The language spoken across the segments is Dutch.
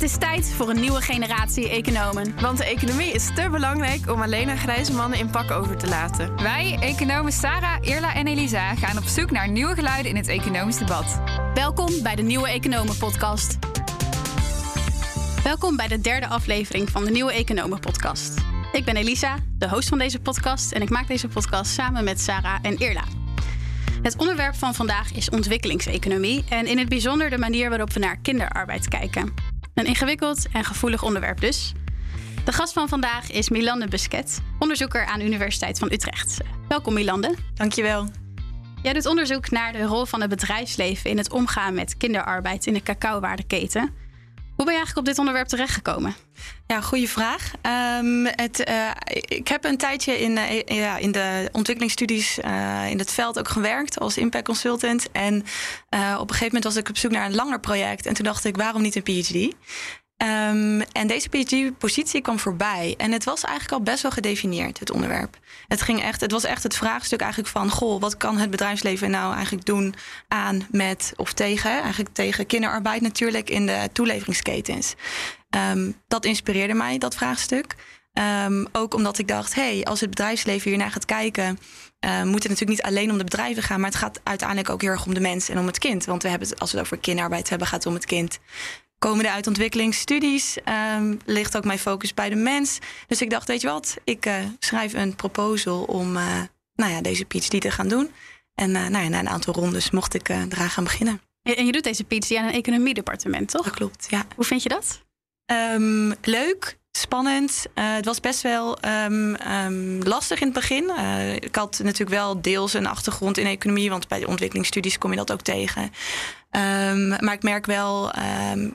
Het is tijd voor een nieuwe generatie economen. Want de economie is te belangrijk om alleen aan grijze mannen in pak over te laten. Wij, economen Sarah, Irla en Elisa, gaan op zoek naar nieuwe geluiden in het economisch debat. Welkom bij de Nieuwe Economen Podcast. Welkom bij de derde aflevering van de Nieuwe Economen Podcast. Ik ben Elisa, de host van deze podcast, en ik maak deze podcast samen met Sarah en Irla. Het onderwerp van vandaag is ontwikkelingseconomie en in het bijzonder de manier waarop we naar kinderarbeid kijken. Een ingewikkeld en gevoelig onderwerp dus. De gast van vandaag is Milande Busquet, onderzoeker aan de Universiteit van Utrecht. Welkom Milande. Dankjewel. Jij doet onderzoek naar de rol van het bedrijfsleven in het omgaan met kinderarbeid in de cacaowaardeketen. Hoe ben je eigenlijk op dit onderwerp terechtgekomen? Ja, goede vraag. Um, het, uh, ik heb een tijdje in, uh, ja, in de ontwikkelingsstudies uh, in het veld ook gewerkt als impact consultant. En op een gegeven moment was ik op zoek naar een langer project. En toen dacht ik, waarom niet een PhD? Um, en deze PhD-positie kwam voorbij. En het was eigenlijk al best wel gedefinieerd, het onderwerp. Het, ging echt, het was echt het vraagstuk eigenlijk van... goh, wat kan het bedrijfsleven nou eigenlijk doen aan, met of tegen? Eigenlijk tegen kinderarbeid natuurlijk in de toeleveringsketens. Um, dat inspireerde mij, dat vraagstuk. Um, ook omdat ik dacht, hey, als het bedrijfsleven hiernaar gaat kijken... Uh, moet het natuurlijk niet alleen om de bedrijven gaan... maar het gaat uiteindelijk ook heel erg om de mens en om het kind. Want we hebben het, als we het over kinderarbeid hebben, gaat het om het kind komende uit ontwikkelingsstudies um, ligt ook mijn focus bij de mens. Dus ik dacht, weet je wat, ik uh, schrijf een proposal om uh, nou ja, deze PhD te gaan doen. En uh, nou ja, na een aantal rondes mocht ik eraan gaan beginnen. En je doet deze PhD aan een economiedepartement, toch? Dat klopt, ja. Hoe vind je dat? Um, leuk, spannend. Uh, het was best wel um, um, lastig in het begin. Uh, ik had natuurlijk wel deels een achtergrond in economie, want bij de ontwikkelingsstudies kom je dat ook tegen. Um, maar ik merk wel,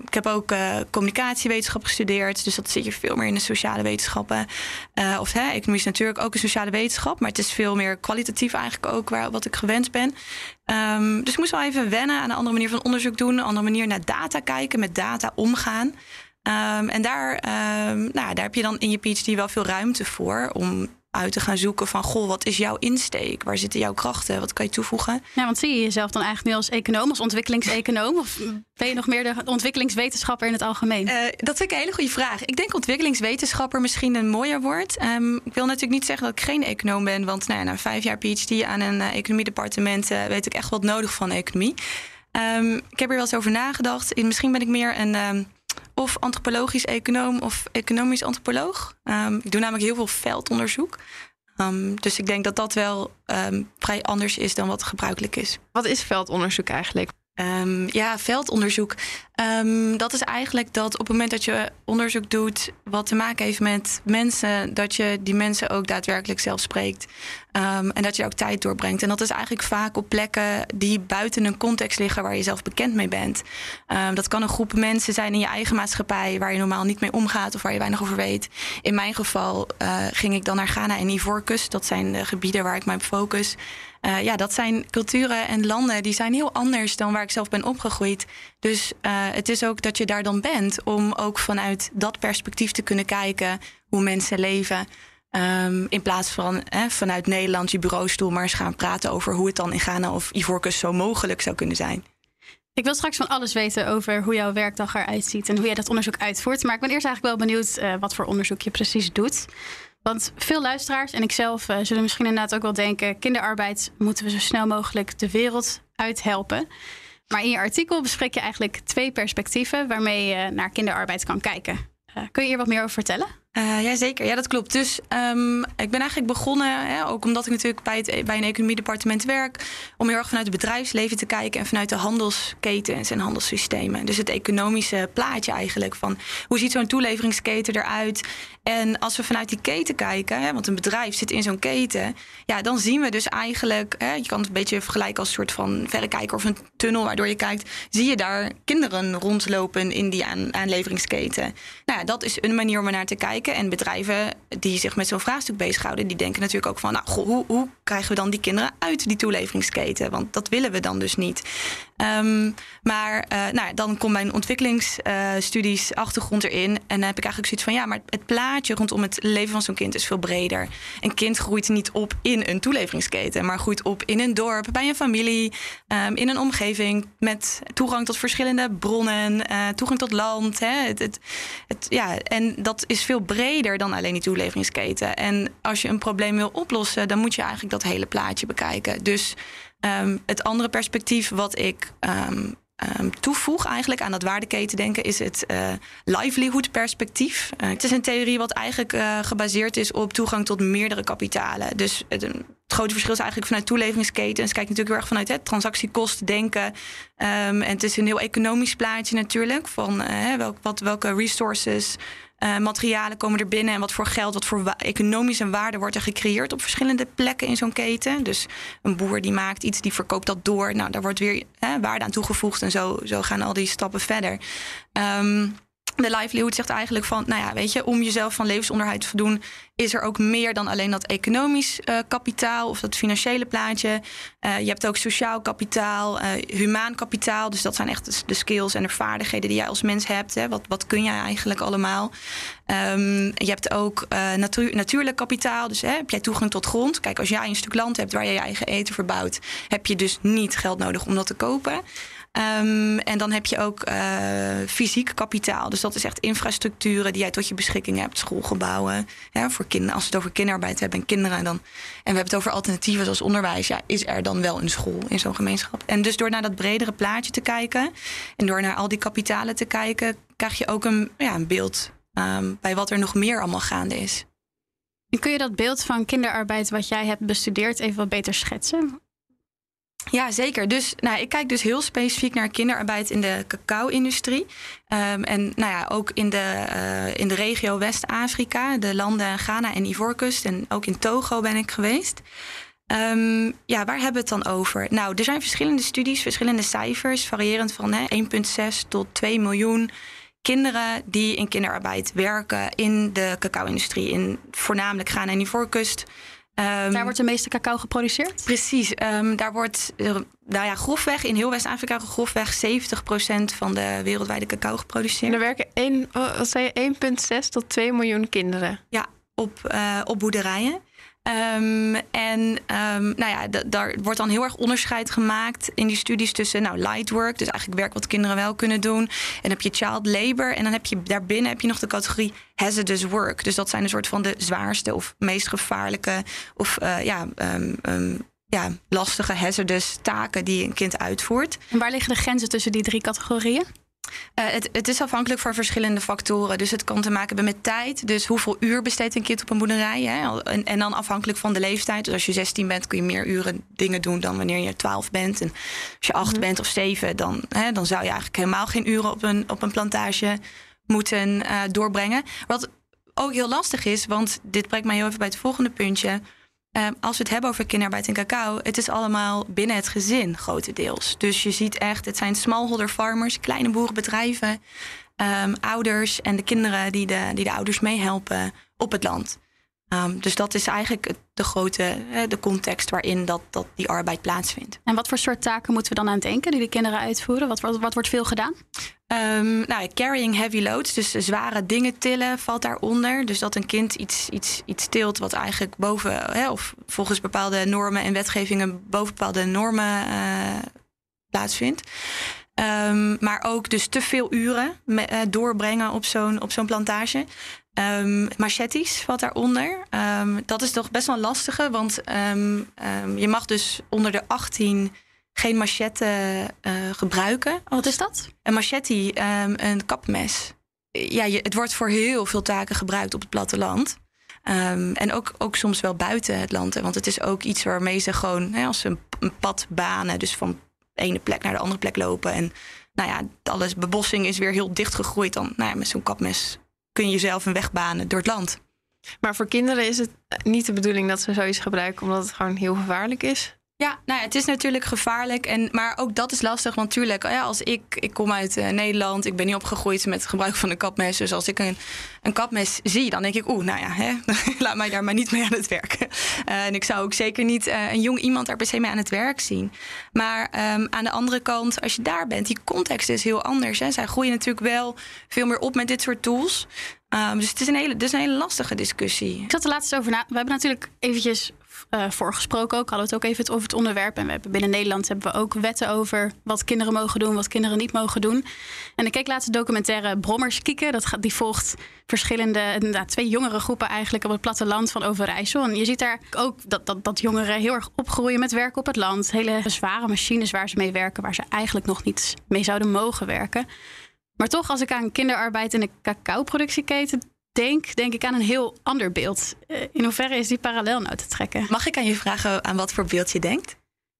ik heb ook uh, communicatiewetenschap gestudeerd, dus dat zit je veel meer in de sociale wetenschappen. of hè, economie is natuurlijk ook een sociale wetenschap, maar het is veel meer kwalitatief eigenlijk ook waar, wat ik gewend ben. dus ik moest wel even wennen aan een andere manier van onderzoek doen, een andere manier naar data kijken, met data omgaan. En daar, nou, daar heb je dan in je PhD wel veel ruimte voor om uit te gaan zoeken van goh, wat is jouw insteek? Waar zitten jouw krachten? Wat kan je toevoegen? Ja, want zie je jezelf dan eigenlijk nu als econoom, als ontwikkelingseconoom? Of ben je nog meer de ontwikkelingswetenschapper in het algemeen? Uh, dat vind ik een hele goede vraag. Ik denk ontwikkelingswetenschapper misschien een mooier woord. Um, ik wil natuurlijk niet zeggen dat ik geen econoom ben, want nou ja, na vijf jaar PhD aan een uh, economiedepartement uh, weet ik echt wat nodig van economie. ik heb er wel eens over nagedacht. Misschien ben ik meer een of antropologisch econoom of economisch antropoloog. Um, ik doe namelijk heel veel veldonderzoek. Um, dus ik denk dat dat wel um, vrij anders is dan wat gebruikelijk is. Wat is veldonderzoek eigenlijk? Um, ja, veldonderzoek. Um, dat is eigenlijk dat op het moment dat je onderzoek doet wat te maken heeft met mensen, dat je die mensen ook daadwerkelijk zelf spreekt. Um, en dat je ook tijd doorbrengt. En dat is eigenlijk vaak op plekken die buiten een context liggen waar je zelf bekend mee bent. dat kan een groep mensen zijn in je eigen maatschappij waar je normaal niet mee omgaat of waar je weinig over weet. In mijn geval uh, ging ik dan naar Ghana en Ivoorkust. Dat zijn de gebieden waar ik mij focus. Uh, ja, dat zijn culturen en landen die zijn heel anders dan waar ik zelf ben opgegroeid. Dus uh, het is ook dat je daar dan bent om ook vanuit dat perspectief te kunnen kijken hoe mensen leven. Um, in plaats van vanuit Nederland je bureaustoel maar eens gaan praten over hoe het dan in Ghana of Ivoorkust zo mogelijk zou kunnen zijn. Ik wil straks van alles weten over hoe jouw werkdag eruit ziet en hoe jij dat onderzoek uitvoert. Maar ik ben eerst eigenlijk wel benieuwd uh, wat voor onderzoek je precies doet. Want veel luisteraars en ikzelf uh, zullen misschien inderdaad ook wel denken: kinderarbeid moeten we zo snel mogelijk de wereld uithelpen. Maar in je artikel bespreek je eigenlijk twee perspectieven waarmee je naar kinderarbeid kan kijken. Uh, kun je hier wat meer over vertellen? Uh, ja, zeker. Ja, dat klopt. Dus um, ik ben eigenlijk begonnen, hè, ook omdat ik natuurlijk bij, het, bij een economiedepartement werk, om heel erg vanuit het bedrijfsleven te kijken en vanuit de handelsketens en handelssystemen. Dus het economische plaatje eigenlijk van hoe ziet zo'n toeleveringsketen eruit? En als we vanuit die keten kijken, hè, want een bedrijf zit in zo'n keten, ja, dan zien we dus eigenlijk, hè, je kan het een beetje vergelijken als een soort van verrekijker of een tunnel waardoor je kijkt, zie je daar kinderen rondlopen in die aan, aanleveringsketen. Nou ja, dat is een manier om er naar te kijken. En bedrijven die zich met zo'n vraagstuk bezighouden, die denken natuurlijk ook van, nou, hoe, hoe, krijgen we dan die kinderen uit die toeleveringsketen? Want dat willen we dan dus niet. Um, maar uh, nou, dan komt mijn ontwikkelingsstudies uh, achtergrond erin. En dan heb ik eigenlijk zoiets van, ja, maar het plaatje rondom het leven van zo'n kind is veel breder. Een kind groeit niet op in een toeleveringsketen, maar groeit op in een dorp, bij een familie, um, in een omgeving met toegang tot verschillende bronnen, uh, toegang tot land. Hè, het, het, ja, en dat is veel breder dan alleen die toeleveringsketen. En als je een probleem wil oplossen, dan moet je eigenlijk dat hele plaatje bekijken. Dus um, het andere perspectief wat ik um, um, toevoeg eigenlijk aan dat waardeketen denken is het uh, livelihood perspectief. Uh, het is een theorie wat eigenlijk uh, gebaseerd is op toegang tot meerdere kapitalen. Dus het, grote verschil is eigenlijk vanuit toeleveringsketens. Kijk natuurlijk heel erg vanuit het transactiekosten denken. En het is een heel economisch plaatje natuurlijk. Van wat, welke resources uh, materialen komen er binnen en wat voor geld, wat voor economische waarde wordt er gecreëerd op verschillende plekken in zo'n keten. Dus een boer die maakt iets, die verkoopt dat door. Nou, daar wordt weer hè, waarde aan toegevoegd en zo, zo gaan al die stappen verder. Um, de livelihood zegt eigenlijk van, nou ja, weet je, om jezelf van levensonderhoud te voldoen, is er ook meer dan alleen dat economisch uh, kapitaal of dat financiële plaatje. Uh, je hebt ook sociaal kapitaal, uh, humaan kapitaal. Dus dat zijn echt de skills en de vaardigheden die jij als mens hebt. Hè. Wat, wat kun jij eigenlijk allemaal? Um, je hebt ook natuur, natuurlijk kapitaal. Dus hè, heb jij toegang tot grond? Kijk, als jij een stuk land hebt waar je je eigen eten verbouwt, heb je dus niet geld nodig om dat te kopen. Um, en dan heb je ook uh, fysiek kapitaal. Dus dat is echt infrastructuren die jij tot je beschikking hebt. Schoolgebouwen. Voor kinderen. Als we het over kinderarbeid hebben en kinderen. Dan, en we hebben het over alternatieven zoals onderwijs. Ja, is er dan wel een school in zo'n gemeenschap? En dus door naar dat bredere plaatje te kijken. En door naar al die kapitalen te kijken. krijg je ook een, ja, een beeld um, bij wat er nog meer allemaal gaande is. Kun je dat beeld van kinderarbeid wat jij hebt bestudeerd even wat beter schetsen? Ja, zeker. Dus nou, ik kijk dus heel specifiek naar kinderarbeid in de cacao-industrie. Um, en nou ja, ook in de, uh, in de regio West-Afrika, de landen Ghana en Ivoorkust. En ook in Togo ben ik geweest. Um, ja, waar hebben we het dan over? Nou, er zijn verschillende studies, verschillende cijfers, variërend van 1,6 tot 2 miljoen kinderen die in kinderarbeid werken in de cacao-industrie. In voornamelijk Ghana en Ivoorkust. Um, daar wordt de meeste cacao geproduceerd? Precies. Um, daar wordt, nou ja, grofweg in heel West-Afrika grofweg 70% van de wereldwijde cacao geproduceerd. En er werken 1, wat zei je, 1,6 tot 2 miljoen kinderen. Ja, op, uh, op boerderijen. Um, en um, nou ja, daar wordt dan heel erg onderscheid gemaakt in die studies tussen nou, light work, dus eigenlijk werk wat kinderen wel kunnen doen. En dan heb je child labor en dan heb je daarbinnen heb je nog de categorie hazardous work. Dus dat zijn een soort van de zwaarste of meest gevaarlijke of uh, ja, um, ja, lastige hazardous taken die een kind uitvoert. En waar liggen de grenzen tussen die drie categorieën? Uh, het, het, is afhankelijk van verschillende factoren. Dus het kan te maken hebben met tijd. Dus hoeveel uur besteedt een kind op een boerderij? Hè? En, en, dan afhankelijk van de leeftijd. Dus als je 16 bent, kun je meer uren dingen doen dan wanneer je 12 bent. En als je 8 mm-hmm. bent of 7, dan, hè, dan zou je eigenlijk helemaal geen uren op een, op een plantage moeten uh, doorbrengen. Wat ook heel lastig is, want dit brengt mij heel even bij het volgende puntje. Uh, als we het hebben over kinderarbeid en cacao, het is allemaal binnen het gezin grotendeels. Dus je ziet echt, het zijn smallholder farmers, kleine boerenbedrijven, um, ouders en de kinderen die de, die de ouders meehelpen op het land. Um, dus dat is eigenlijk de grote de context waarin dat, dat die arbeid plaatsvindt. En wat voor soort taken moeten we dan aan denken die de kinderen uitvoeren? Wat, wat wordt veel gedaan? Um, nou, carrying heavy loads, dus zware dingen tillen, valt daaronder. Dus dat een kind iets, iets, iets tilt wat eigenlijk boven, hè, of volgens bepaalde normen en wetgevingen boven bepaalde normen uh, plaatsvindt. Um, maar ook dus te veel uren me, uh, doorbrengen op zo'n op zo'n plantage. Um, machetes valt daaronder. Um, dat is toch best wel lastige, want je mag dus onder de 18 geen machette uh, gebruiken. Wat is dat? Een machete, een kapmes. Ja, je, het wordt voor heel veel taken gebruikt op het platteland. en ook, ook soms wel buiten het land. Want het is ook iets waarmee ze gewoon, hè, als ze een, een pad banen, dus van de ene plek naar de andere plek lopen. En nou ja, alles bebossing is weer heel dicht gegroeid. Dan nou ja, met zo'n kapmes kun je zelf een weg banen door het land. Maar voor kinderen is het niet de bedoeling dat ze zoiets gebruiken omdat het gewoon heel gevaarlijk is? Ja, nou ja, het is natuurlijk gevaarlijk. En, maar ook dat is lastig. Want natuurlijk, ja, als ik, ik kom uit uh, Nederland, ik ben niet opgegroeid met het gebruik van een kapmes. Dus als ik een, een kapmes zie, dan denk ik, oeh, nou ja, hè, laat mij daar maar niet mee aan het werk. Uh, en ik zou ook zeker niet uh, een jong iemand daar per se mee aan het werk zien. Maar um, aan de andere kant, als je daar bent, die context is heel anders. Hè. Zij groeien natuurlijk wel veel meer op met dit soort tools. Um, dus het is, een hele, het is een hele lastige discussie. Ik zat er laatst over na. We hebben natuurlijk eventjes uh, voorgesproken ook. Hadden we het ook even over het onderwerp. En we hebben binnen Nederland hebben we ook wetten over wat kinderen mogen doen, wat kinderen niet mogen doen. En ik keek laatst de documentaire Brommers kieken. Dat gaat, die volgt verschillende, twee jongere groepen eigenlijk op het platteland van Overijssel. En je ziet daar ook dat, dat, dat jongeren heel erg opgroeien met werken op het land. Hele zware machines waar ze mee werken, waar ze eigenlijk nog niet mee zouden mogen werken. Maar toch, als ik aan kinderarbeid in de cacao-productieketen denk, denk ik aan een heel ander beeld. In hoeverre is die parallel nou te trekken? Mag ik aan je vragen aan wat voor beeld je denkt?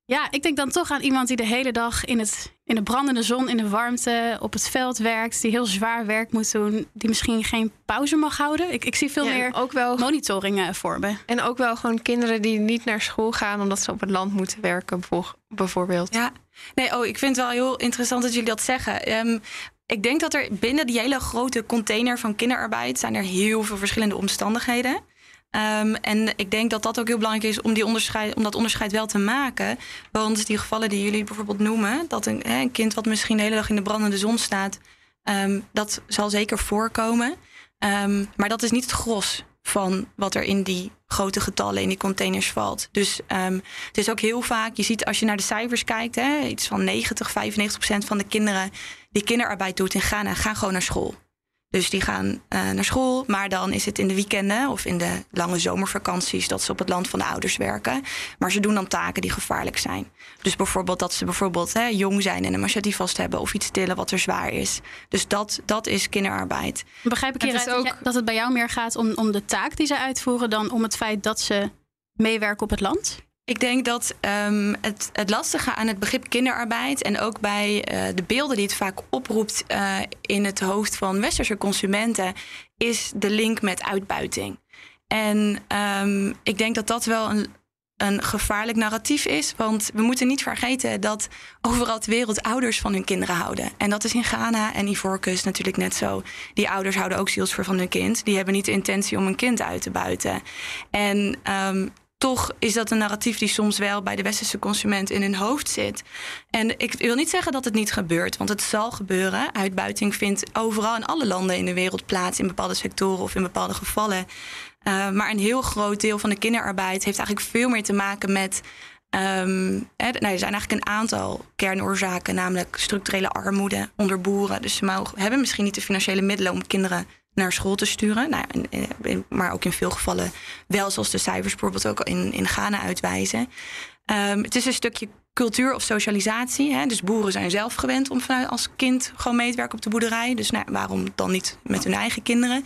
Ja, ik denk dan toch aan iemand die de hele dag in, het, in de brandende zon, in de warmte, op het veld werkt, die heel zwaar werk moet doen, die misschien geen pauze mag houden. Ik, ik zie veel ja, meer ook wel monitoringen voor me. En ook wel gewoon kinderen die niet naar school gaan omdat ze op het land moeten werken, bijvoorbeeld. Ja, nee, oh, ik vind het wel heel interessant dat jullie dat zeggen. Um, ik denk dat er binnen die hele grote container van kinderarbeid zijn er heel veel verschillende omstandigheden. Um, en ik denk dat dat ook heel belangrijk is om, die onderscheid, om dat onderscheid wel te maken. Want die gevallen die jullie bijvoorbeeld noemen, dat een, hè, een kind wat misschien de hele dag in de brandende zon staat, um, dat zal zeker voorkomen. Um, maar dat is niet het gros van wat er in die grote getallen in die containers valt. Dus het is ook heel vaak, je ziet als je naar de cijfers kijkt, hè, iets van 90, 95 procent van de kinderen die kinderarbeid doet in Ghana gaan gewoon naar school. Dus die gaan uh, naar school, maar dan is het in de weekenden of in de lange zomervakanties dat ze op het land van de ouders werken. Maar ze doen dan taken die gevaarlijk zijn. Dus bijvoorbeeld dat ze bijvoorbeeld hè, jong zijn en een machete vast hebben of iets tillen wat er zwaar is. Dus dat, dat is kinderarbeid. Begrijp ik hieruit ook... dat het bij jou meer gaat om, om de taak die ze uitvoeren dan om het feit dat ze meewerken op het land? Ik denk dat um, het, het lastige aan het begrip kinderarbeid en ook bij uh, de beelden die het vaak oproept uh, in het hoofd van westerse consumenten, is de link met uitbuiting. En um, ik denk dat dat wel een, een gevaarlijk narratief is. Want we moeten niet vergeten dat overal ter wereld ouders van hun kinderen houden. En dat is in Ghana en Ivoorkust natuurlijk net zo. Die ouders houden ook zielsvoor van hun kind. Die hebben niet de intentie om een kind uit te buiten. En um, toch is dat een narratief die soms wel bij de westerse consument in hun hoofd zit. En ik wil niet zeggen dat het niet gebeurt, want het zal gebeuren. Uitbuiting vindt overal in alle landen in de wereld plaats in bepaalde sectoren of in bepaalde gevallen. Uh, maar een heel groot deel van de kinderarbeid heeft eigenlijk veel meer te maken met. Um, hè, nou, er zijn eigenlijk een aantal kernoorzaken, namelijk structurele armoede onder boeren. Dus ze mogen, hebben misschien niet de financiële middelen om kinderen naar school te sturen. Nou, maar ook in veel gevallen wel, zoals de cijfers bijvoorbeeld ook in, in Ghana uitwijzen. Um, het is een stukje cultuur of socialisatie. Hè? Dus boeren zijn zelf gewend om vanuit als kind gewoon mee te werken op de boerderij. Dus nou, waarom dan niet met hun eigen kinderen?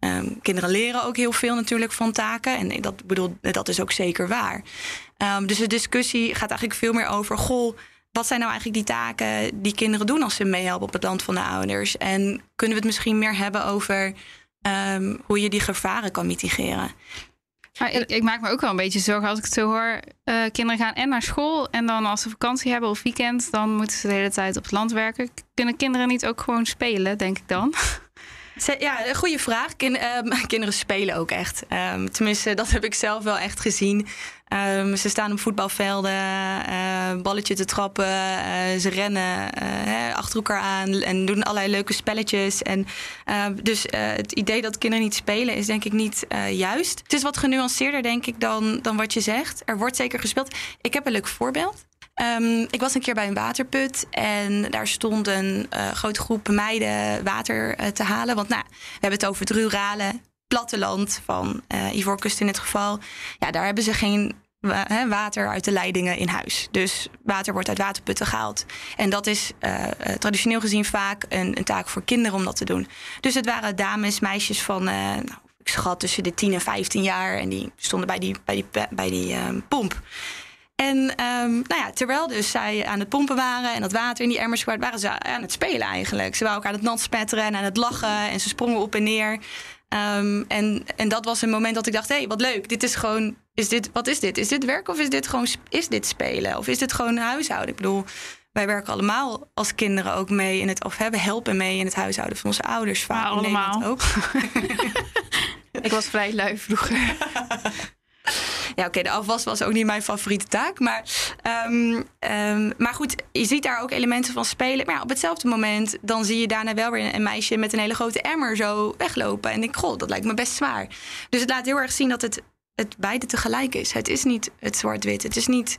Um, kinderen leren ook heel veel natuurlijk van taken. En dat, bedoel, dat is ook zeker waar. Um, dus de discussie gaat eigenlijk veel meer over... goh, wat zijn nou eigenlijk die taken die kinderen doen als ze meehelpen op het land van de ouders? En kunnen we het misschien meer hebben over um, hoe je die gevaren kan mitigeren? Maar ik, ik, maak me ook wel een beetje zorgen als ik het zo hoor. Uh, kinderen gaan en naar school en dan als ze vakantie hebben of weekend, dan moeten ze de hele tijd op het land werken. Kunnen kinderen niet ook gewoon spelen, denk ik dan? Ja, een goede vraag. Kind, uh, kinderen spelen ook echt. Um, tenminste, dat heb ik zelf wel echt gezien. Um, ze staan op voetbalvelden, uh, balletje te trappen. Uh, ze rennen uh, achter elkaar aan en doen allerlei leuke spelletjes. En, ehm, dus het idee dat kinderen niet spelen is denk ik niet juist. Het is wat genuanceerder, denk ik, dan, dan wat je zegt. Er wordt zeker gespeeld. Ik heb een leuk voorbeeld. Um, ik was een keer bij een waterput en daar stond een grote groep meiden water te halen. Want nou, we hebben het over het rurale platteland van uh, Ivoorkust in dit geval. Ja, daar hebben ze geen water uit de leidingen in huis. Dus water wordt uit waterputten gehaald. En dat is uh, traditioneel gezien vaak een, een, taak voor kinderen om dat te doen. Dus het waren dames, meisjes van, uh, nou, ik schat tussen de 10 en 15 jaar. En die stonden bij die, bij die, bij die pomp. En um, nou ja, terwijl dus zij aan het pompen waren en dat water in die emmers waren, waren ze aan het spelen eigenlijk. Ze waren ook aan het nat spetteren en aan het lachen en ze sprongen op en neer. Um, en, en dat was een moment dat ik dacht, hé, hey, wat leuk. Dit is gewoon is dit, wat is dit? Is dit werk of is dit gewoon is dit spelen? Of is dit gewoon huishouden? Ik bedoel, wij werken allemaal als kinderen ook mee in het, of hebben helpen mee in het huishouden van onze ouders. Vaak allemaal. ook. ik was vrij lui vroeger. Ja, oké, de afwas was ook niet mijn favoriete taak. Maar, um, um, maar goed, je ziet daar ook elementen van spelen. Maar ja, op hetzelfde moment, dan zie je daarna wel weer een meisje met een hele grote emmer zo weglopen. En ik goh, dat lijkt me best zwaar. Dus het laat heel erg zien dat het, het beide tegelijk is. Het is niet het zwart-wit. Het is niet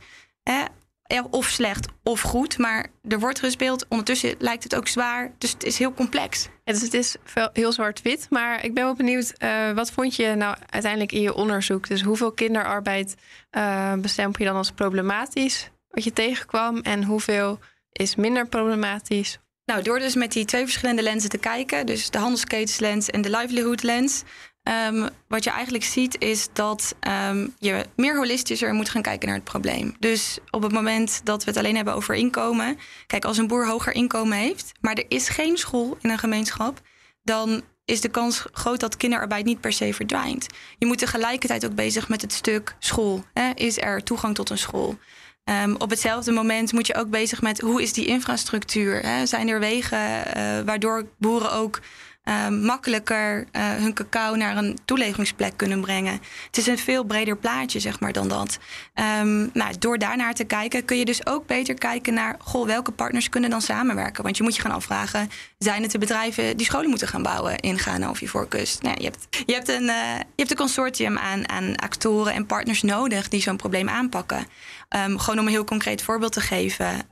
of slecht of goed. Maar er wordt gespeeld. Ondertussen lijkt het ook zwaar. Dus het is heel complex. Ja, dus het is heel zwart-wit. Maar ik ben wel benieuwd, uh, wat vond je nou uiteindelijk in je onderzoek? Dus hoeveel kinderarbeid uh, bestempel je dan als problematisch, wat je tegenkwam? En hoeveel is minder problematisch? Nou, door dus met die twee verschillende lenzen te kijken, dus de handelsketens en de livelihood lens, Um, wat je eigenlijk ziet is dat um, je meer holistischer moet gaan kijken naar het probleem. Dus op het moment dat we het alleen hebben over inkomen. Kijk, als een boer hoger inkomen heeft, maar er is geen school in een gemeenschap, dan is de kans groot dat kinderarbeid niet per se verdwijnt. Je moet tegelijkertijd ook bezig met het stuk school. Hè? Is er toegang tot een school? Um, op hetzelfde moment moet je ook bezig met hoe is die infrastructuur? Hè? Zijn er wegen uh, waardoor boeren ook uh, makkelijker uh, hun cacao naar een toeleveringsplek kunnen brengen. Het is een veel breder plaatje, zeg maar, dan dat. Um, nou, door daarnaar te kijken, kun je dus ook beter kijken naar... goh, welke partners kunnen dan samenwerken? Want je moet je gaan afvragen... zijn het de bedrijven die scholen moeten gaan bouwen in Ghana of Ivoorkust? Nou, je, hebt, je, hebt een, uh, je hebt een consortium aan, actoren en partners nodig... die zo'n probleem aanpakken. Um, gewoon om een heel concreet voorbeeld te geven...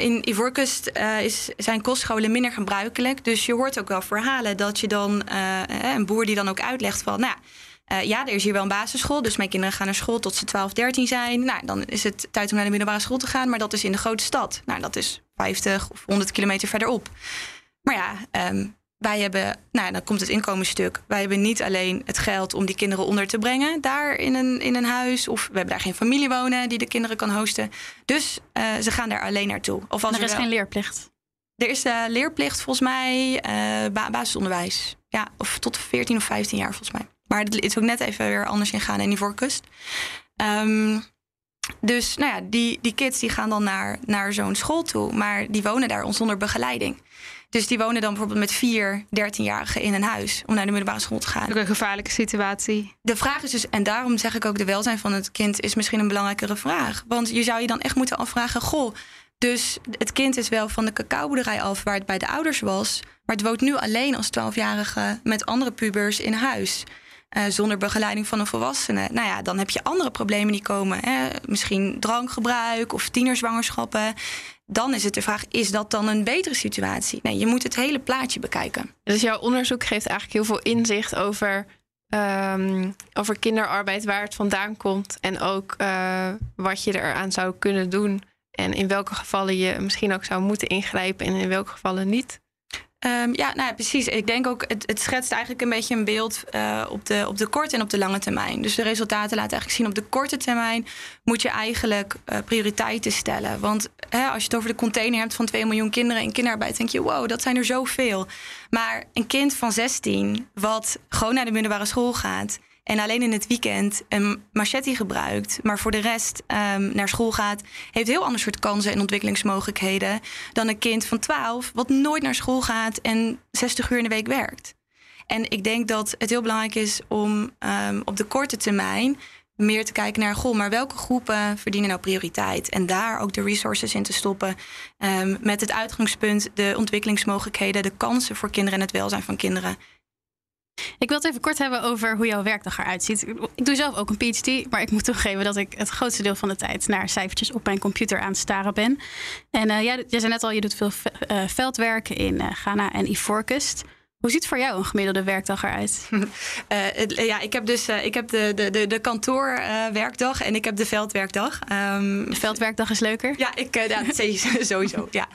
in Ivoorkust uh, is, zijn kostscholen minder gebruikelijk. Dus je hoort ook wel verhalen dat je dan uh, een boer die dan ook uitlegt van, nou ja, er is hier wel een basisschool, dus mijn kinderen gaan naar school tot ze 12, 13 zijn. Nou, dan is het tijd om naar de middelbare school te gaan, maar dat is in de grote stad. Nou, dat is 50 of 100 kilometer verderop. Maar ja, um, wij hebben, nou, dan komt het inkomensstuk. Wij hebben niet alleen het geld om die kinderen onder te brengen, daar in een, in een huis. Of we hebben daar geen familie wonen die de kinderen kan hosten. Dus uh, ze gaan daar alleen naartoe. Of als er is geen leerplicht. Er is uh, leerplicht volgens mij, uh, basisonderwijs. Ja, of tot 14 of 15 jaar volgens mij. Maar het is ook net even weer anders in Ghana en die voorkust. Um, dus nou ja, die, die kids die gaan dan naar, naar zo'n school toe, maar die wonen daar zonder begeleiding. Dus die wonen dan bijvoorbeeld met vier 13-jarigen in een huis om naar de middelbare school te gaan. Ook een gevaarlijke situatie. De vraag is dus, en daarom zeg ik ook, de welzijn van het kind is misschien een belangrijkere vraag. Want je zou je dan echt moeten afvragen: goh, dus het kind is wel van de cacaoboerderij af waar het bij de ouders was, maar het woont nu alleen als 12-jarige met andere pubers in huis. Uh, zonder begeleiding van een volwassene. Nou ja, dan heb je andere problemen die komen. Hè? Misschien drankgebruik of tienerzwangerschappen dan is het de vraag: is dat dan een betere situatie? Nee, je moet het hele plaatje bekijken. Dus jouw onderzoek geeft eigenlijk heel veel inzicht over, um, over kinderarbeid, waar het vandaan komt en ook uh, wat je eraan zou kunnen doen. En in welke gevallen je misschien ook zou moeten ingrijpen en in welke gevallen niet. Um, ja, nou precies. Ik denk ook, het, het schetst eigenlijk een beetje een beeld uh, op, de, op de korte en op de lange termijn. Dus de resultaten laten eigenlijk zien op de korte termijn moet je eigenlijk uh, prioriteiten stellen. Want hè, als je het over de container hebt van 2 miljoen kinderen in kinderarbeid, denk je, wow, dat zijn er zoveel. Maar een kind van 16, wat gewoon naar de middelbare school gaat en alleen in het weekend een machete gebruikt, maar voor de rest um, naar school gaat, heeft heel ander soort kansen en ontwikkelingsmogelijkheden dan een kind van 12 wat nooit naar school gaat en 60 uur in de week werkt. En ik denk dat het heel belangrijk is om um, op de korte termijn meer te kijken naar, goh, maar welke groepen verdienen nou prioriteit? En daar ook de resources in te stoppen. Um, met het uitgangspunt de ontwikkelingsmogelijkheden, de kansen voor kinderen en het welzijn van kinderen ik wil het even kort hebben over hoe jouw werkdag eruit ziet. Ik doe zelf ook een PhD, maar ik moet toegeven dat ik het grootste deel van de tijd naar cijfertjes op mijn computer aan het staren ben. En uh, jij, jij zei net al, je doet veel uh, veldwerk in uh, Ghana en Ivoorkust. Hoe ziet voor jou een gemiddelde werkdag eruit? uh, ja, ik heb dus ik heb de, de, de, kantoorwerkdag en ik heb de veldwerkdag. Um, de veldwerkdag is leuker? Ja, ik, ja sowieso. ja.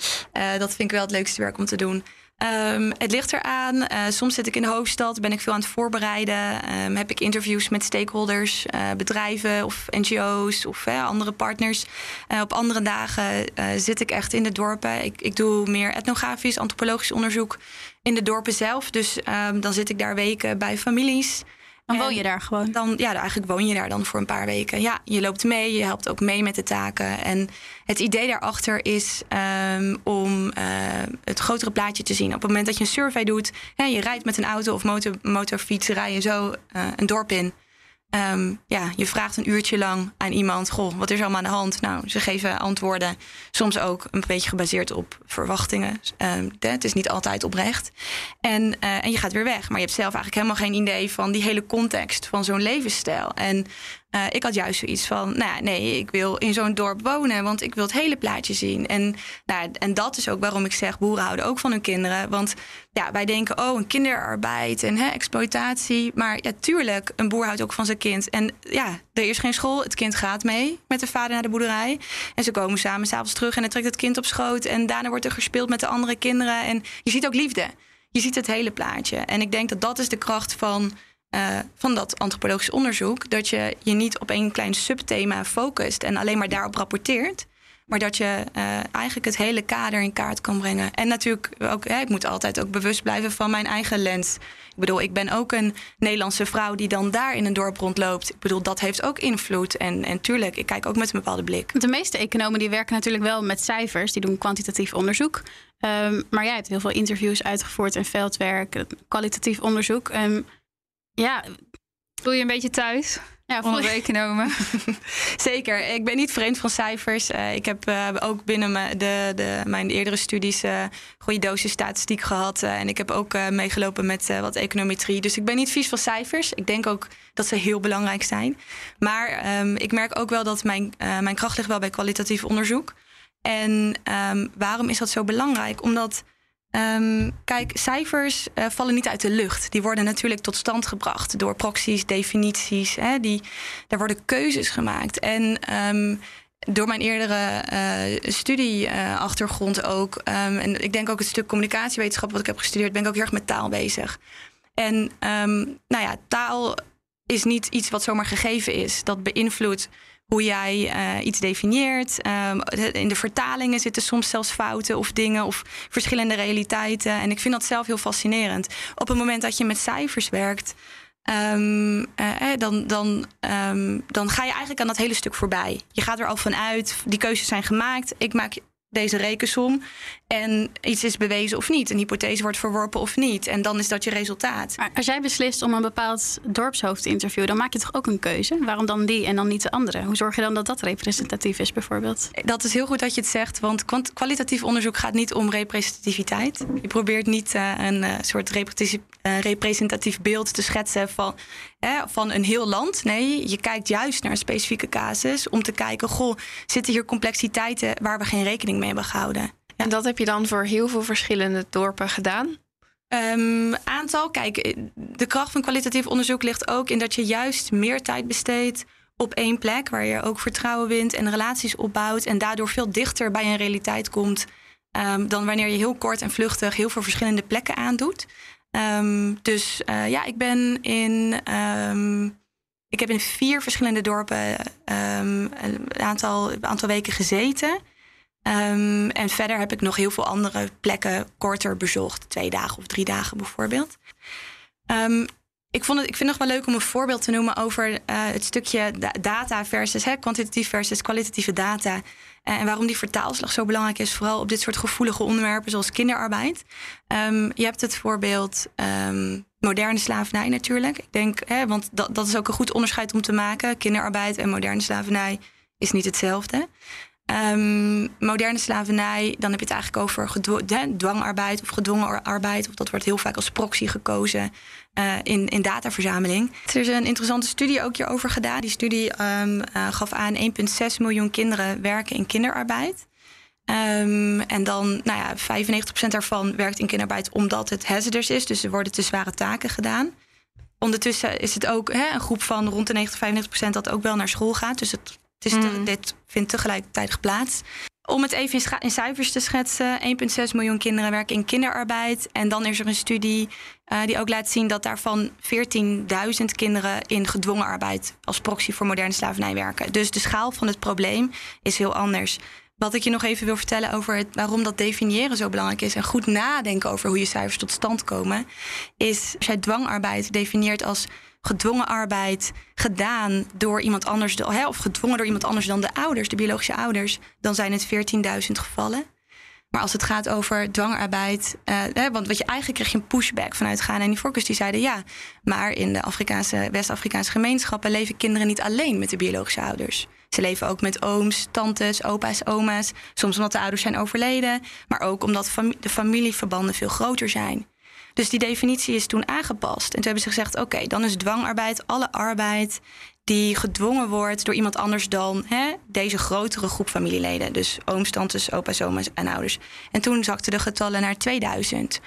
dat vind ik wel het leukste werk om te doen. Um, het ligt eraan. Uh, soms zit ik in de hoofdstad, ben ik veel aan het voorbereiden. Um, heb ik interviews met stakeholders, uh, bedrijven of NGO's of andere partners. Uh, op andere dagen zit ik echt in de dorpen. Ik, ik doe meer etnografisch, antropologisch onderzoek in de dorpen zelf. Dus um, dan zit ik daar weken bij families. Dan woon je daar gewoon? Dan, ja, eigenlijk woon je daar dan voor een paar weken. Ja, je loopt mee, je helpt ook mee met de taken. En het idee daarachter is um, om uh, het grotere plaatje te zien. Op het moment dat je een survey doet, hè, je rijdt met een auto of motor, motorfiets, rij je zo uh, een dorp in. Um, ja, je vraagt een uurtje lang aan iemand: Goh, wat is er allemaal aan de hand? Nou, ze geven antwoorden. Soms ook een beetje gebaseerd op verwachtingen. Um, het is niet altijd oprecht. En, uh, en je gaat weer weg. Maar je hebt zelf eigenlijk helemaal geen idee van die hele context van zo'n levensstijl. En uh, ik had juist zoiets van, nou nee, ik wil in zo'n dorp wonen, want ik wil het hele plaatje zien. En, nou, en dat is ook waarom ik zeg, boeren houden ook van hun kinderen. Want ja, wij denken, oh, een kinderarbeid en hè, exploitatie. Maar ja, tuurlijk, een boer houdt ook van zijn kind. En ja, er is geen school, het kind gaat mee met de vader naar de boerderij. En ze komen samen s'avonds terug en hij trekt het kind op schoot. En daarna wordt er gespeeld met de andere kinderen. En je ziet ook liefde. Je ziet het hele plaatje. En ik denk dat dat is de kracht van uh, van dat antropologisch onderzoek. Dat je je niet op één klein subthema focust en alleen maar daarop rapporteert. Maar dat je uh, eigenlijk het hele kader in kaart kan brengen. En natuurlijk ook, ik moet altijd ook bewust blijven van mijn eigen lens. Ik bedoel, ik ben ook een Nederlandse vrouw die dan daar in een dorp rondloopt. Ik bedoel, dat heeft ook invloed. En, en tuurlijk, ik kijk ook met een bepaalde blik. De meeste economen die werken natuurlijk wel met cijfers. Die doen kwantitatief onderzoek. Um, maar jij hebt heel veel interviews uitgevoerd en veldwerk, kwalitatief onderzoek. Um, ja, voel je een beetje thuis? Ja, onder de economen. Zeker. Ik ben niet vreemd van cijfers. Uh, ik heb uh, ook binnen mijn, de, de, mijn eerdere studies uh, goede dosis statistiek gehad. en ik heb ook meegelopen met wat econometrie. Dus ik ben niet vies van cijfers. Ik denk ook dat ze heel belangrijk zijn. Maar um, ik merk ook wel dat mijn, mijn kracht ligt wel bij kwalitatief onderzoek. En um, waarom is dat zo belangrijk? Omdat Um, kijk, cijfers uh, vallen niet uit de lucht. Die worden natuurlijk tot stand gebracht door proxies, definities. Hè, die, daar worden keuzes gemaakt. En um, door mijn eerdere uh, studieachtergrond ook, um, en ik denk ook het stuk communicatiewetenschap wat ik heb gestudeerd, ben ik ook heel erg met taal bezig. En nou ja, taal is niet iets wat zomaar gegeven is. Dat beïnvloedt hoe jij uh, iets definieert. Um, in de vertalingen zitten soms zelfs fouten of dingen of verschillende realiteiten. En ik vind dat zelf heel fascinerend. Op het moment dat je met cijfers werkt, um, uh, dan, dan, um, dan ga je eigenlijk aan dat hele stuk voorbij. Je gaat er al vanuit, die keuzes zijn gemaakt. Ik maak deze rekensom. En iets is bewezen of niet. Een hypothese wordt verworpen of niet. En dan is dat je resultaat. Maar als jij beslist om een bepaald dorpshoofd te interviewen, dan maak je toch ook een keuze? Waarom dan die en dan niet de andere? Hoe zorg je dan dat dat representatief is, bijvoorbeeld? Dat is heel goed dat je het zegt. Want kwalitatief onderzoek gaat niet om representativiteit. Je probeert niet uh, een uh, soort representatief, uh, representatief beeld te schetsen van, van een heel land. Nee, je kijkt juist naar een specifieke casus om te kijken: goh, zitten hier complexiteiten waar we geen rekening mee hebben gehouden? En dat heb je dan voor heel veel verschillende dorpen gedaan? Um, aantal. Kijk, de kracht van kwalitatief onderzoek ligt ook in dat je juist meer tijd besteedt op één plek, waar je ook vertrouwen wint en relaties opbouwt en daardoor veel dichter bij een realiteit komt um, dan wanneer je heel kort en vluchtig heel veel verschillende plekken aandoet. Um, dus uh, ja, ik ben in. ik heb in vier verschillende dorpen een aantal, aantal weken gezeten. Um, en verder heb ik nog heel veel andere plekken korter bezocht. Twee dagen of drie dagen bijvoorbeeld. Um, ik, vond het, ik vind het nog wel leuk om een voorbeeld te noemen over uh, het stukje data versus hè, kwantitatief versus kwalitatieve data. Uh, en waarom die vertaalslag zo belangrijk is, vooral op dit soort gevoelige onderwerpen zoals kinderarbeid. Um, je hebt het voorbeeld moderne slavernij natuurlijk. Ik denk, hè, want dat, dat is ook een goed onderscheid om te maken. Kinderarbeid en moderne slavernij is niet hetzelfde. Um, moderne slavernij, dan heb je het eigenlijk over dwangarbeid of gedwongen arbeid. Of dat wordt heel vaak als proxy gekozen uh, in, in dataverzameling. Er is een interessante studie ook hierover gedaan. Die studie um, uh, gaf aan 1,6 miljoen kinderen werken in kinderarbeid. Um, en dan, nou ja, 95% daarvan werkt in kinderarbeid omdat het hazardous is. Dus er worden te zware taken gedaan. Ondertussen is het ook hè, een groep van rond de 90, 95% dat ook wel naar school gaat. Dus het het is mm. dit vindt tegelijkertijd plaats. Om het even in, in cijfers te schetsen: 1,6 miljoen kinderen werken in kinderarbeid. En dan is er een studie uh, die ook laat zien dat daarvan 14.000 kinderen in gedwongen arbeid als proxy voor moderne slavernij werken. Dus de schaal van het probleem is heel anders. Wat ik je nog even wil vertellen over het, waarom dat definiëren zo belangrijk is en goed nadenken over hoe je cijfers tot stand komen, is als jij dwangarbeid definieert als gedwongen arbeid gedaan door iemand anders, of gedwongen door iemand anders dan de ouders, de biologische ouders, dan zijn het 14.000 gevallen. Maar als het gaat over dwangarbeid, hè, want wat je eigenlijk kreeg je een pushback vanuit Ghana en die Focus, die zeiden ja, maar in de Afrikaanse, West-Afrikaanse gemeenschappen leven kinderen niet alleen met de biologische ouders. Ze leven ook met ooms, tantes, opa's, oma's. Soms omdat de ouders zijn overleden, maar ook omdat de familieverbanden veel groter zijn. Dus die definitie is toen aangepast. En toen hebben ze gezegd: oké, dan is dwangarbeid alle arbeid die gedwongen wordt door iemand anders dan hè, deze grotere groep familieleden. Dus ooms, tantes, opa's, oma's en ouders. En toen zakten de getallen naar 2000.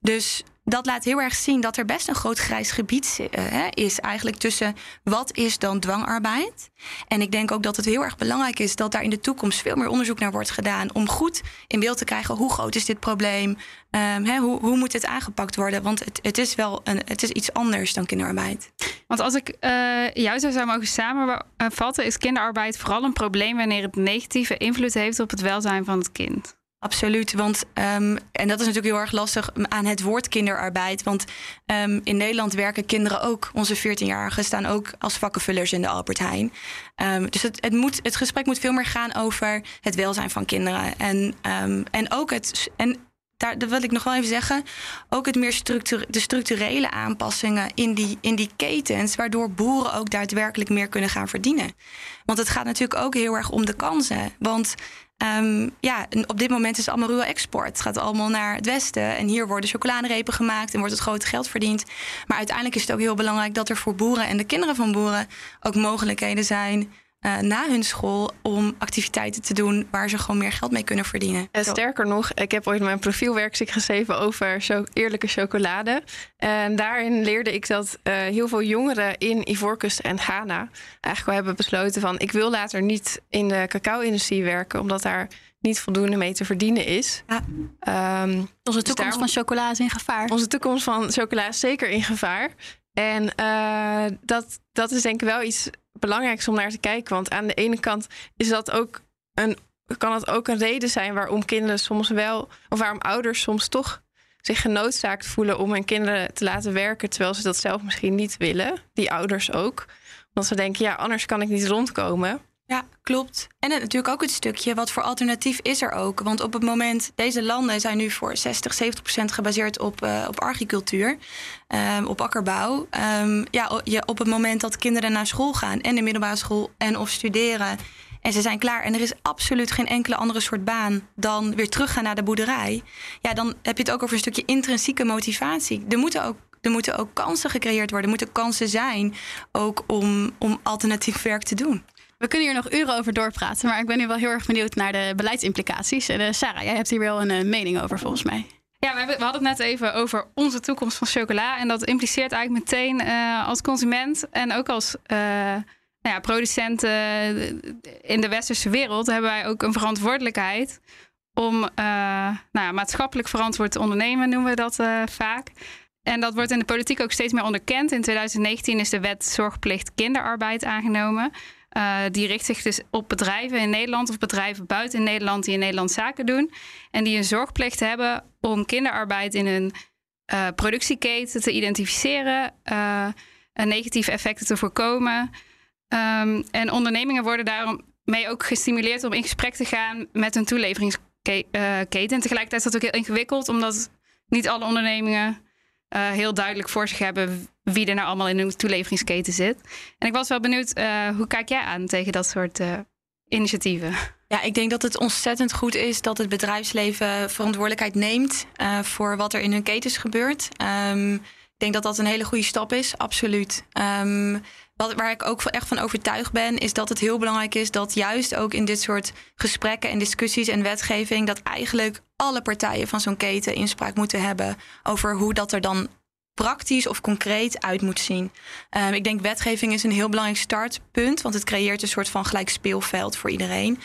Dus dat laat heel erg zien dat er best een groot grijs gebied uh, is eigenlijk tussen wat is dan dwangarbeid. En ik denk ook dat het heel erg belangrijk is dat daar in de toekomst veel meer onderzoek naar wordt gedaan om goed in beeld te krijgen hoe groot is dit probleem, um, hoe, hoe moet het aangepakt worden, want het, het is wel een, het is iets anders dan kinderarbeid. Want als ik uh, jou zo zou mogen samenvatten, is kinderarbeid vooral een probleem wanneer het negatieve invloed heeft op het welzijn van het kind. Absoluut, want um, en dat is natuurlijk heel erg lastig aan het woord kinderarbeid. Want um, in Nederland werken kinderen ook, onze 14-jarigen staan ook als vakkenvullers in de Albert Heijn. Um, dus het, het, moet, het gesprek moet veel meer gaan over het welzijn van kinderen. En, en ook het. En daar dat wil ik nog wel even zeggen. Ook het meer de structurele aanpassingen in die, in die ketens, waardoor boeren ook daadwerkelijk meer kunnen gaan verdienen. Want het gaat natuurlijk ook heel erg om de kansen. Want Um, ja, op dit moment is het allemaal ruwe export. Het gaat allemaal naar het westen. En hier worden chocoladerepen gemaakt en wordt het grote geld verdiend. Maar uiteindelijk is het ook heel belangrijk dat er voor boeren en de kinderen van boeren ook mogelijkheden zijn uh, na hun school om activiteiten te doen waar ze gewoon meer geld mee kunnen verdienen. En sterker nog, ik heb ooit mijn profielwerkstuk geschreven over eerlijke chocolade. En daarin leerde ik dat uh, heel veel jongeren in Ivoorkust en Ghana eigenlijk wel hebben besloten van ik wil later niet in de cacao-industrie werken, omdat daar niet voldoende mee te verdienen is. Ja. Um, onze dus toekomst van chocola is in gevaar. Onze toekomst van chocola is zeker in gevaar. En uh, dat, dat is denk ik wel iets belangrijks om naar te kijken. Want aan de ene kant is dat ook een, kan het ook een reden zijn waarom kinderen soms wel, of waarom ouders soms toch zich genoodzaakt voelen om hun kinderen te laten werken, terwijl ze dat zelf misschien niet willen. Die ouders ook. Want ze denken, ja, anders kan ik niet rondkomen. Ja, klopt. En natuurlijk ook het stukje, wat voor alternatief is er ook? Want op het moment, deze landen zijn nu voor 60, 70 procent gebaseerd op, uh, op agricultuur, um, op akkerbouw. Um, ja, je, op het moment dat kinderen naar school gaan en de middelbare school en of studeren en ze zijn klaar en er is absoluut geen enkele andere soort baan dan weer teruggaan naar de boerderij. Ja, dan heb je het ook over een stukje intrinsieke motivatie. Er moeten ook er moeten ook kansen gecreëerd worden. Er moeten kansen zijn ook om, om alternatief werk te doen. We kunnen hier nog uren over doorpraten, maar ik ben nu wel heel erg benieuwd naar de beleidsimplicaties. En uh, Sarah, jij hebt hier wel een uh, mening over volgens mij. Ja, we, hadden het net even over onze toekomst van chocola. En dat impliceert eigenlijk meteen uh, als consument en ook als nou ja, producenten in de westerse wereld hebben wij ook een verantwoordelijkheid om nou ja, maatschappelijk verantwoord te ondernemen, noemen we dat vaak. En dat wordt in de politiek ook steeds meer onderkend. In 2019 is de wet zorgplicht kinderarbeid aangenomen. Uh, die richt zich dus op bedrijven in Nederland of bedrijven buiten Nederland die in Nederland zaken doen. En die een zorgplicht hebben om kinderarbeid in hun uh, productieketen te identificeren uh, en negatieve effecten te voorkomen. Um, en ondernemingen worden daarmee ook gestimuleerd om in gesprek te gaan met hun toeleveringsketen. En tegelijkertijd is dat ook heel ingewikkeld, omdat niet alle ondernemingen heel duidelijk voor zich hebben wie er nou allemaal in hun toeleveringsketen zit. En ik was wel benieuwd, uh, hoe kijk jij aan tegen dat soort uh, initiatieven? Ja, ik denk dat het ontzettend goed is dat het bedrijfsleven verantwoordelijkheid neemt voor wat er in hun ketens gebeurt. Um, ik denk dat dat een hele goede stap is, absoluut. Um, wat, waar ik ook echt van overtuigd ben, is dat het heel belangrijk is dat juist ook in dit soort gesprekken en discussies en wetgeving, dat eigenlijk alle partijen van zo'n keten inspraak moeten hebben over hoe dat er dan praktisch of concreet uit moet zien. Um, ik denk wetgeving is een heel belangrijk startpunt, want het creëert een soort van gelijk speelveld voor iedereen.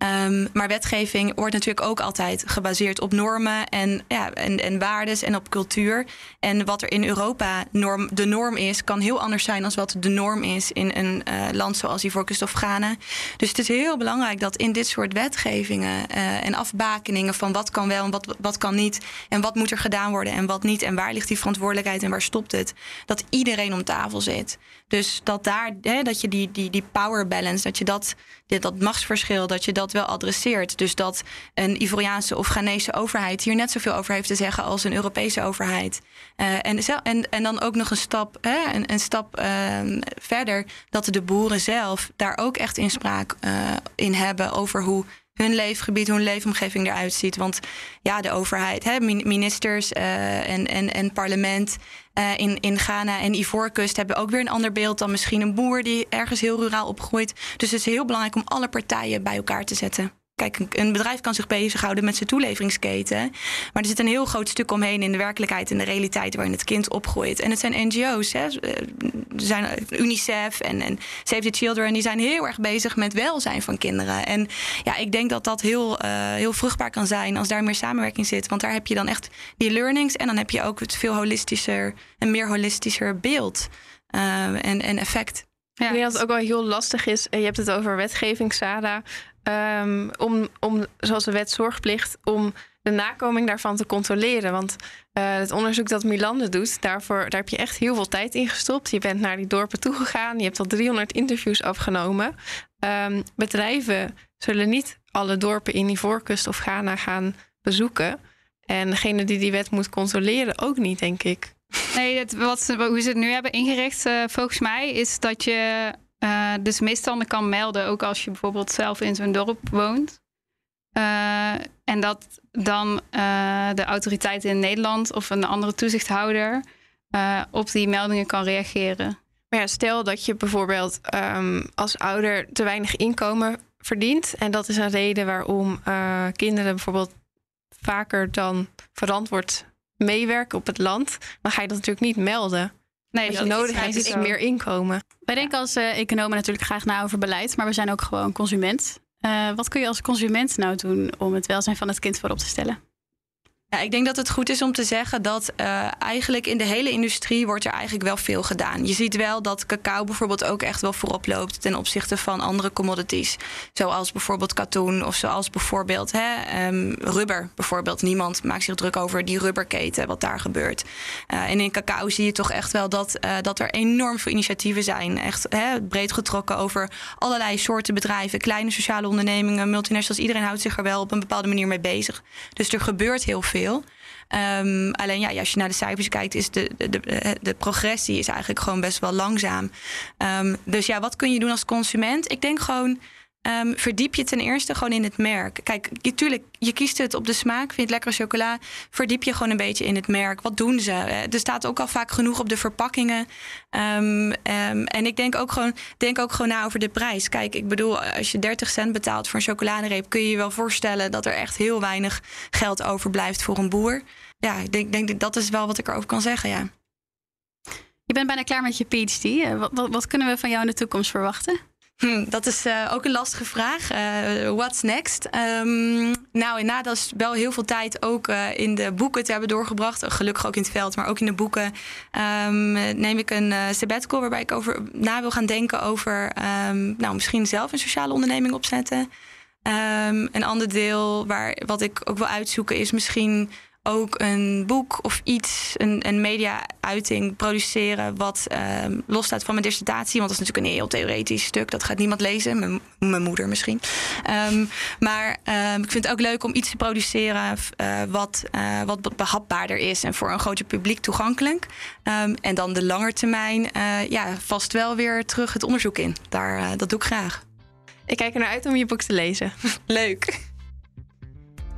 Ehm, maar wetgeving wordt natuurlijk ook altijd gebaseerd op normen en, ja, en, en waardes en op cultuur. En wat er in Europa de norm is, kan heel anders zijn dan wat de norm is in een uh, land zoals Ivoorkust of Ghana. Dus het is heel belangrijk dat in dit soort wetgevingen uh, en afbakeningen van wat kan wel en wat, wat kan niet. En wat moet er gedaan worden en wat niet. En waar ligt die verantwoordelijkheid en waar stopt het. Dat iedereen om tafel zit. Dus dat daar, hè, dat je die, die, die power balance, dat je dat, dat machtsverschil, dat je dat wel adresseert. Dus dat een Ivoriaanse of Ghanese overheid hier net zoveel over heeft te zeggen als een Europese overheid. Uh, en, en, en dan ook nog een stap, hè, een, een stap uh, verder, dat de boeren zelf daar ook echt inspraak uh, in hebben over hoe hun leefgebied, hun leefomgeving eruit ziet. Want ja, de overheid, hè, ministers uh, en, en, en parlement uh, in, in Ghana en Ivoorkust hebben ook weer een ander beeld dan misschien een boer die ergens heel ruraal opgroeit. Dus het is heel belangrijk om alle partijen bij elkaar te zetten. Kijk, een bedrijf kan zich bezighouden met zijn toeleveringsketen. Maar er zit een heel groot stuk omheen in de werkelijkheid en de realiteit waarin het kind opgroeit. En het zijn NGO's, hè. er zijn UNICEF en, en Save the Children, die zijn heel erg bezig met welzijn van kinderen. En ja, ik denk dat dat heel, uh, heel vruchtbaar kan zijn als daar meer samenwerking zit. Want daar heb je dan echt die learnings en dan heb je ook het veel holistischer en meer holistischer beeld uh, en, en effect. Ja. Ik denk dat het ook wel heel lastig is. Je hebt het over wetgeving, SADA. Um, om, om, zoals de wet zorgplicht, om de nakoming daarvan te controleren. Want uh, het onderzoek dat Milande doet, daarvoor, daar heb je echt heel veel tijd in gestopt. Je bent naar die dorpen toegegaan, je hebt al 300 interviews afgenomen. Um, bedrijven zullen niet alle dorpen in Ivoorkust of Ghana gaan bezoeken. En degene die die wet moet controleren ook niet, denk ik. Nee, het, wat, hoe ze het nu hebben ingericht, uh, volgens mij, is dat je uh, dus misstanden kan melden, ook als je bijvoorbeeld zelf in zo'n dorp woont. Uh, en dat dan uh, de autoriteit in Nederland of een andere toezichthouder op die meldingen kan reageren. Maar ja, stel dat je bijvoorbeeld um, als ouder te weinig inkomen verdient. En dat is een reden waarom kinderen bijvoorbeeld vaker dan verantwoord meewerken op het land. Dan ga je dat natuurlijk niet melden. Nee, Wat je nodig hebt is meer inkomen. Wij denken als uh, economen natuurlijk graag na over beleid, maar we zijn ook gewoon consument. Uh, wat kun je als consument nou doen om het welzijn van het kind voorop te stellen? Ja, ik denk dat het goed is om te zeggen dat uh, eigenlijk in de hele industrie wordt er eigenlijk wel veel gedaan. Je ziet wel dat cacao bijvoorbeeld ook echt wel voorop loopt ten opzichte van andere commodities. Zoals bijvoorbeeld katoen of zoals bijvoorbeeld hè, um, rubber. Bijvoorbeeld. Niemand maakt zich druk over die rubberketen, wat daar gebeurt. Uh, en in cacao zie je toch echt wel dat, uh, dat er enorm veel initiatieven zijn. Echt hè, breed getrokken over allerlei soorten bedrijven, kleine sociale ondernemingen, multinationals. Iedereen houdt zich er wel op een bepaalde manier mee bezig. Dus er gebeurt heel veel. Um, alleen ja, als je naar de cijfers kijkt, is de, de, de, de progressie is eigenlijk gewoon best wel langzaam. Um, dus ja, wat kun je doen als consument? Ik denk gewoon. Um, verdiep je ten eerste gewoon in het merk. Kijk, natuurlijk, je kiest het op de smaak, vindt lekkere chocola. Verdiep je gewoon een beetje in het merk. Wat doen ze? Er staat ook al vaak genoeg op de verpakkingen. Um, um, en ik denk ook, gewoon, denk ook gewoon na over de prijs. Kijk, ik bedoel, als je 30 cent betaalt voor een chocoladereep, kun je je wel voorstellen dat er echt heel weinig geld overblijft voor een boer. Ja, ik denk, denk dat is wel wat ik erover kan zeggen, ja. Je bent bijna klaar met je PhD. Wat, wat, wat kunnen we van jou in de toekomst verwachten? Hm, dat is uh, ook een lastige vraag. Uh, what's next? Um, nou, inderdaad, dat is wel heel veel tijd ook uh, in de boeken te hebben doorgebracht. Gelukkig ook in het veld, maar ook in de boeken. Um, neem ik een sabbatical waarbij ik over na wil gaan denken over... Um, nou, misschien zelf een sociale onderneming opzetten. een ander deel waar, wat ik ook wil uitzoeken is misschien ook een boek of iets, een, een media-uiting produceren wat um, losstaat van mijn dissertatie. Want dat is natuurlijk een heel theoretisch stuk. Dat gaat niemand lezen. Mijn, moeder misschien. Um, maar um, ik vind het ook leuk om iets te produceren uh, wat, uh, wat behapbaarder is en voor een groter publiek toegankelijk. en dan de langetermijn, uh, ja, vast wel weer terug het onderzoek in. Daar, dat doe ik graag. Ik kijk er naar uit om je boek te lezen. leuk.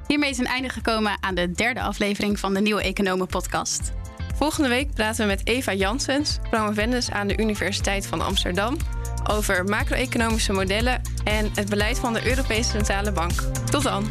Hiermee is een einde gekomen aan de derde aflevering van de Nieuwe Economen podcast. Volgende week praten we met Eva Janssens, promovendus aan de Universiteit van Amsterdam, over macro-economische modellen en het beleid van de Europese Centrale Bank. Tot dan!